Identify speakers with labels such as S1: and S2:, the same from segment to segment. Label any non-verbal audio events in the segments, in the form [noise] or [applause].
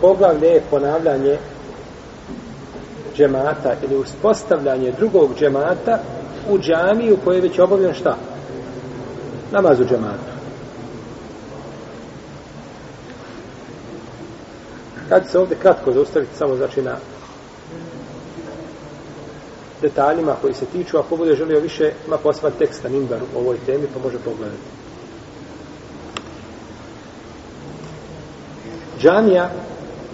S1: poglavlje je ponavljanje džemata ili uspostavljanje drugog džemata u džamiju u kojoj je već obavljen šta? Namaz u džematu. Kad se ovde kratko zaustaviti samo znači na detaljima koji se tiču, ako bude želio više, ima posvan tekst na Nimbar u ovoj temi, pa može pogledati. Džamija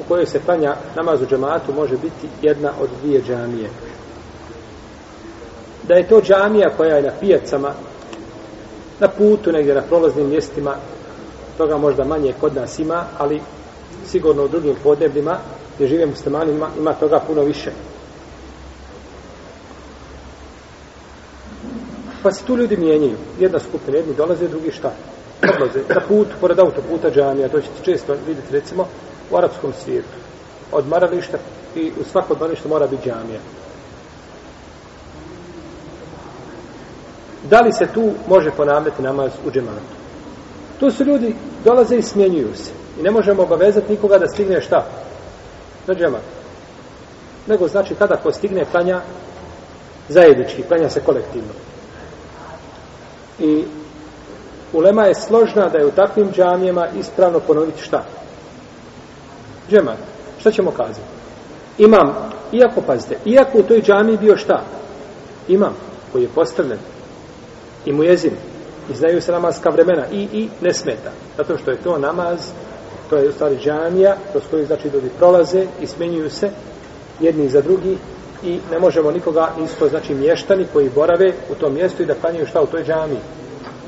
S1: u kojoj se klanja namaz u džematu može biti jedna od dvije džamije. Da je to džamija koja je na pijacama, na putu, negdje na prolaznim mjestima, toga možda manje kod nas ima, ali sigurno u drugim podnebljima gdje žive muslimani ima, ima toga puno više. Pa se tu ljudi mijenjaju. Jedna skupina, jedni dolaze, drugi šta? odlaze na put, pored autoputa džamija, to ćete često vidjeti recimo u arapskom svijetu. Od marališta i u svakog marališta mora biti džamija. Da li se tu može ponavljati namaz u džematu? Tu su ljudi, dolaze i smjenjuju se. I ne možemo obavezati nikoga da stigne šta? Na džematu. Nego znači kada ko stigne klanja zajednički, klanja se kolektivno. I Ulema je složna da je u takvim džamijama ispravno ponoviti šta? Džemat. Šta ćemo kazati? Imam, iako pazite, iako u toj džamiji bio šta? Imam, koji je postavljen. I mu jezim. I znaju se namazka vremena. I, i ne smeta. Zato što je to namaz, to je u stvari džamija, kroz koju znači ljudi prolaze i smenjuju se jedni za drugi i ne možemo nikoga isto, znači mještani koji borave u tom mjestu i da klanjaju šta u toj džamiji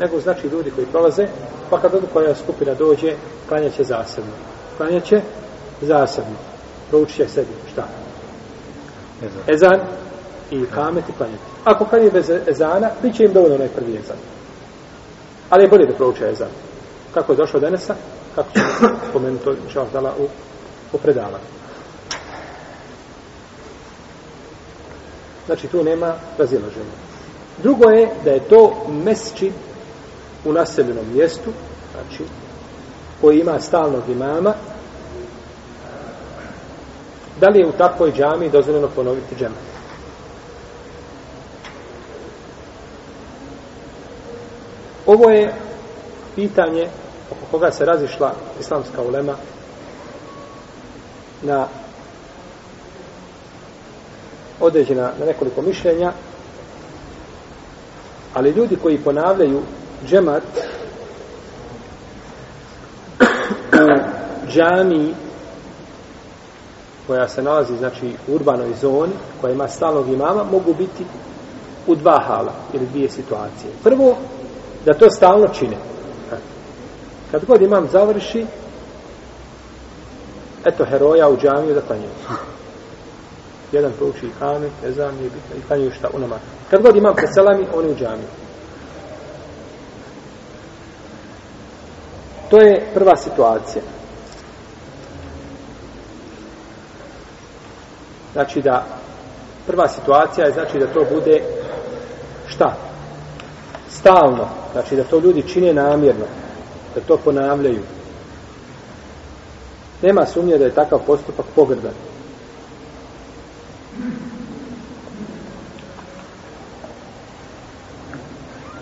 S1: nego znači ljudi koji prolaze, pa kad odu koja skupina dođe, klanjaće zasebno. Klanjaće zasebno. Proučit će sebi. Šta? Ezan. i kamet i klanjati. Ako klanje bez ezana, bit će im dovoljno onaj prvi ezan. Ali je bolje da prouče ezan. Kako je došlo danesa? Kako će [coughs] spomenuto čao dala u, u predavanju. Znači tu nema razilaženja. Drugo je da je to mesčit u naseljenom mjestu, znači, koji ima stalnog imama, da li je u takvoj džami dozvoljeno ponoviti džema? Ovo je pitanje oko koga se razišla islamska ulema na određena na nekoliko mišljenja, ali ljudi koji ponavljaju džemat u džami koja se nalazi znači u urbanoj zoni koja ima stalnog imama mogu biti u dva hala ili dvije situacije prvo da to stalno čine kad god imam završi eto heroja u džamiju da klanjaju jedan prouči i kane, ne znam, nije bitno, i kane još šta, u namaz. Kad god imam preselami, oni u džamiju. to je prva situacija. Znači da prva situacija je znači da to bude šta? Stalno. Znači da to ljudi čine namjerno. Da to ponavljaju. Nema sumnje da je takav postupak pogrdan.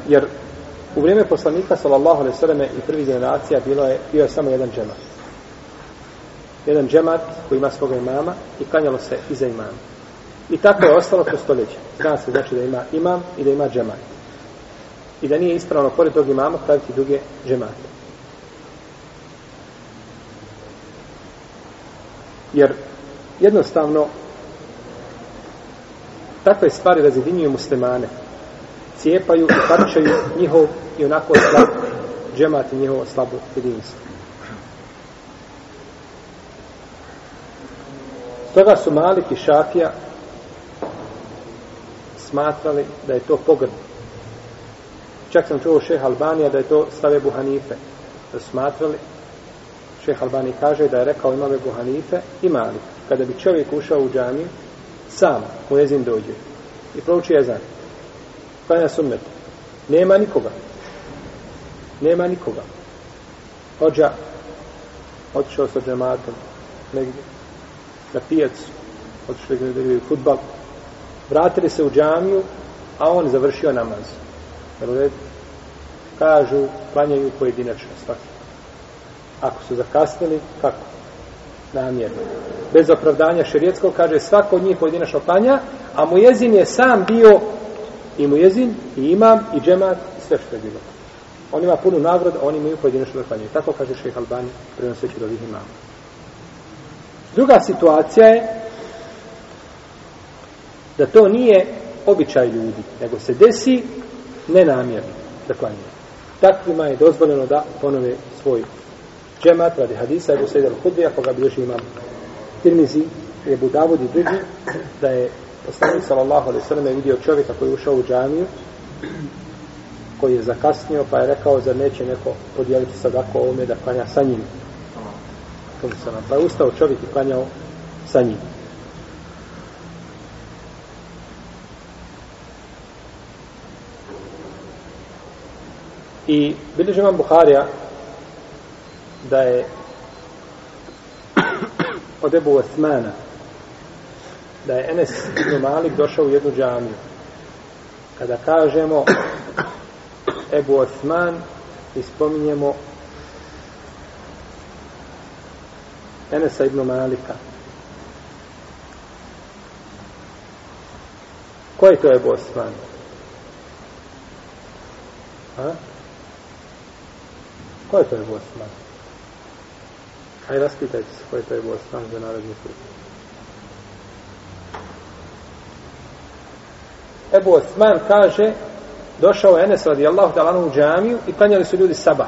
S1: Jer U vrijeme poslanika, sallallahu alaihi sallam, i prvi generacija bilo je, bio je samo jedan džemat. Jedan džemat koji ima svoga imama i klanjalo se iza imama. I tako je ostalo kroz stoljeće. Zna se znači da ima imam i da ima džemat. I da nije ispravno pored tog imama praviti druge džemate. Jer jednostavno takve stvari razjedinjuju muslimane cijepaju i parčaju njihov i onako slab džemat i njihovo slabo jedinstvo. Stoga su Malik i Šafija smatrali da je to pogrdno. Čak sam čuo šeha Albanija da je to stave Buhanife. Da su smatrali, šeha Albanija kaže da je rekao imame Buhanife i Malik. Kada bi čovjek ušao u džamiju, sam u jezin dođe i prouči jezan. Kada je sunnet? Nema nikoga. Nema nikoga. Hođa, otišao sa džematom, negdje, na pijacu, otišao gdje da vidio futbal, vratili se u džamiju, a on završio namaz. Jel red? Kažu, planjaju pojedinačno svaki. Ako su zakasnili, kako? Namjerno. Bez opravdanja šerijetskog, kaže, svako od njih pojedinačno planja, a mu jezin je sam bio i mu jezin, i imam, i džemat, i sve što je bilo on ima punu nagradu, a oni imaju pojedinačno da klanjaju. Tako kaže šeha Albani, prenoseći od ovih imama. Druga situacija je da to nije običaj ljudi, nego se desi nenamjerno da klanjaju. Takvima je dozvoljeno da ponove svoj džemat radi hadisa, jer u sredjelu hudrija, koga bilježi imam Tirmizi, je Budavud i drugi, da je poslanik sallallahu alaihi sallam vidio čovjeka koji je ušao u džamiju koji je zakasnio, pa je rekao za neće neko podijeliti sadako ovome da klanja sa njim. Pa je ustao čovjek i klanjao sa njim. I bilo vam Buharija da je [clears throat] od Ebu Osmana da je Enes Ibn Malik došao u jednu džamiju. Kada kažemo Ebu Osman i spominjemo Enesa ibn Malika. Ko je to Ebu Osman? A? Ko je to Ebu Osman? Aj, raspitajte se ko je to Ebu Osman za narodni put. Ebu Osman kaže došao je Enes radijallahu ta'ala u džamiju i klanjali su ljudi sabah.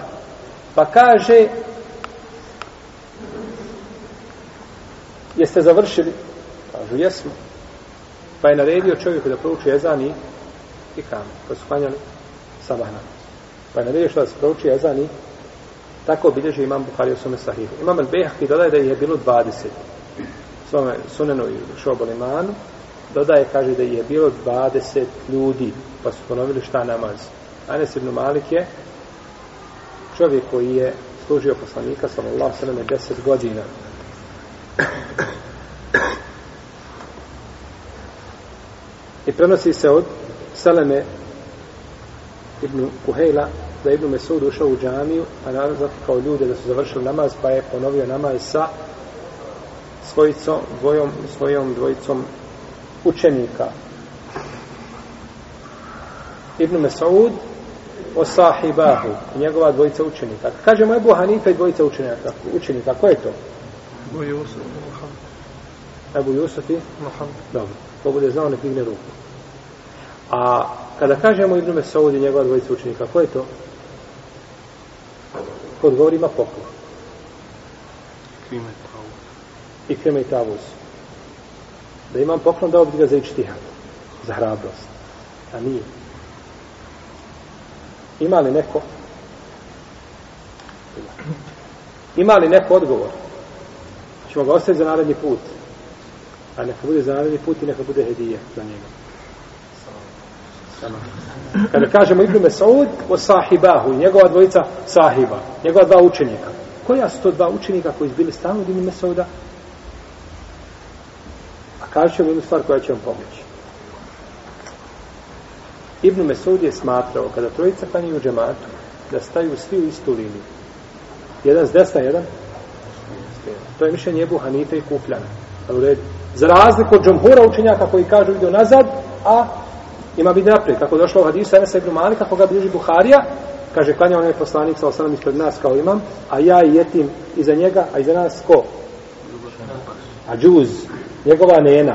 S1: Pa kaže jeste završili? Kažu, jesmo. Pa je naredio čovjeku da prouči jezan i, i kam. Pa su klanjali sabah na. Pa je naredio što da se prouči jezan i tako obilježi imam Bukhari u sume sahihu. Imam al-Bihaki dodaje da je bilo 20. Sume sunenu i šobol imanu dodaje, kaže da je bilo 20 ljudi pa su ponovili šta namaz. Anes ibn Malik je čovjek koji je služio poslanika sallallahu alejhi ve selleme 10 godina. I prenosi se od Seleme ibn Kuhejla da je ibn Mesud ušao u džamiju a naravno zatikao ljude da su završili namaz pa je ponovio namaz sa svojicom, dvojom, svojom dvojicom učenika Ibn Mesaud o sahibahu, njegova dvojica učenika. Kažemo Ebu Hanife i dvojica učenika. Učenika, ko je to? Ebu Jusuf i Mohamed. Ebu Jusuf i Mohamed. Dobro, ko bude znao ne pigne ruku. A kada kažemo Ibn Mesaud i njegova dvojica učenika, ko je to? Ko odgovor ima poklon. I krime i tavuz. Da imam poklon, dao bi ga za ičtihan. Za hrabrost. A nije. Ima li neko? Ima li neko odgovor? Ćemo ga ostaviti za naredni put. A neka bude za naredni put i neka bude hedija za njega. Sama. Kada kažemo Ibrime Saud o sahibahu i njegova dvojica sahiba, njegova dva učenika. Koja su to dva učenika koji su bili stanu Ibrime Sauda? A kažemo jednu stvar koja će vam pomoći. Ibn Mesud je smatrao kada trojica klanjaju džematu da staju svi u istu liniju. Jedan s desna, jedan To je više njebu Hanife i Kupljana. Ali red, za razliku od džamhura učenjaka koji kažu ide nazad, a ima biti naprijed. Kako došlo u hadisu, Enesa ibn Malik, kako ga bliži Buharija, kaže, klanjao onaj poslanik sa osanom ispred nas kao imam, a ja i jetim iza njega, a iza nas ko? A džuz, njegova nena,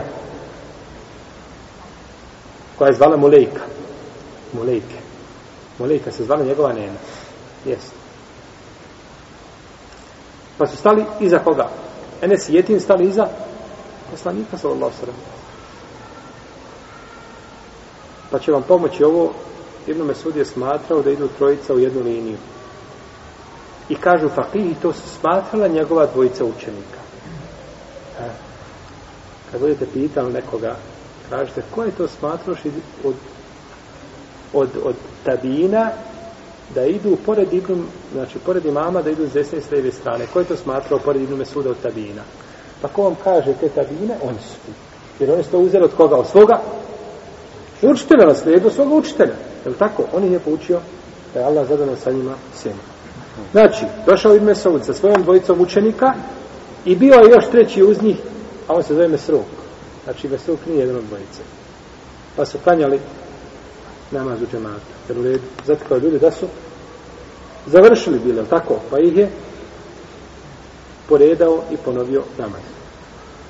S1: koja je zvala Mulejka. Mulejke. Mulejka se zvala njegova nena. Jest. Pa su stali iza koga? Enes i Jetin stali iza poslanika sa Allahom. Pa će vam pomoći ovo, Ibn Mesud je smatrao da idu trojica u jednu liniju. I kažu fakihi, pa to su smatrala njegova dvojica učenika. E. Kad budete pitali nekoga, kažete, ko je to smatrao od od, od tabina da idu pored ibn, znači pored imama da idu s desne i s leve strane. Ko je to smatrao pored ibn Mesuda od tabina? Pa ko vam kaže te tabine, oni su tu. Jer oni su to uzeli od koga? Od svoga? Učitelja na slijedu, svoga učitelja. Je li tako? On ih je poučio da je Allah zadano sa njima svima. Znači, došao Ibn Mesud sa svojom dvojicom učenika i bio je još treći uz njih, a on se zove Mesruk. Znači, Mesruk nije jedan od dvojice. Pa su klanjali namaz u džematu. Jer u redu, zatekla ljudi da su završili bilo tako, pa ih je poredao i ponovio namaz.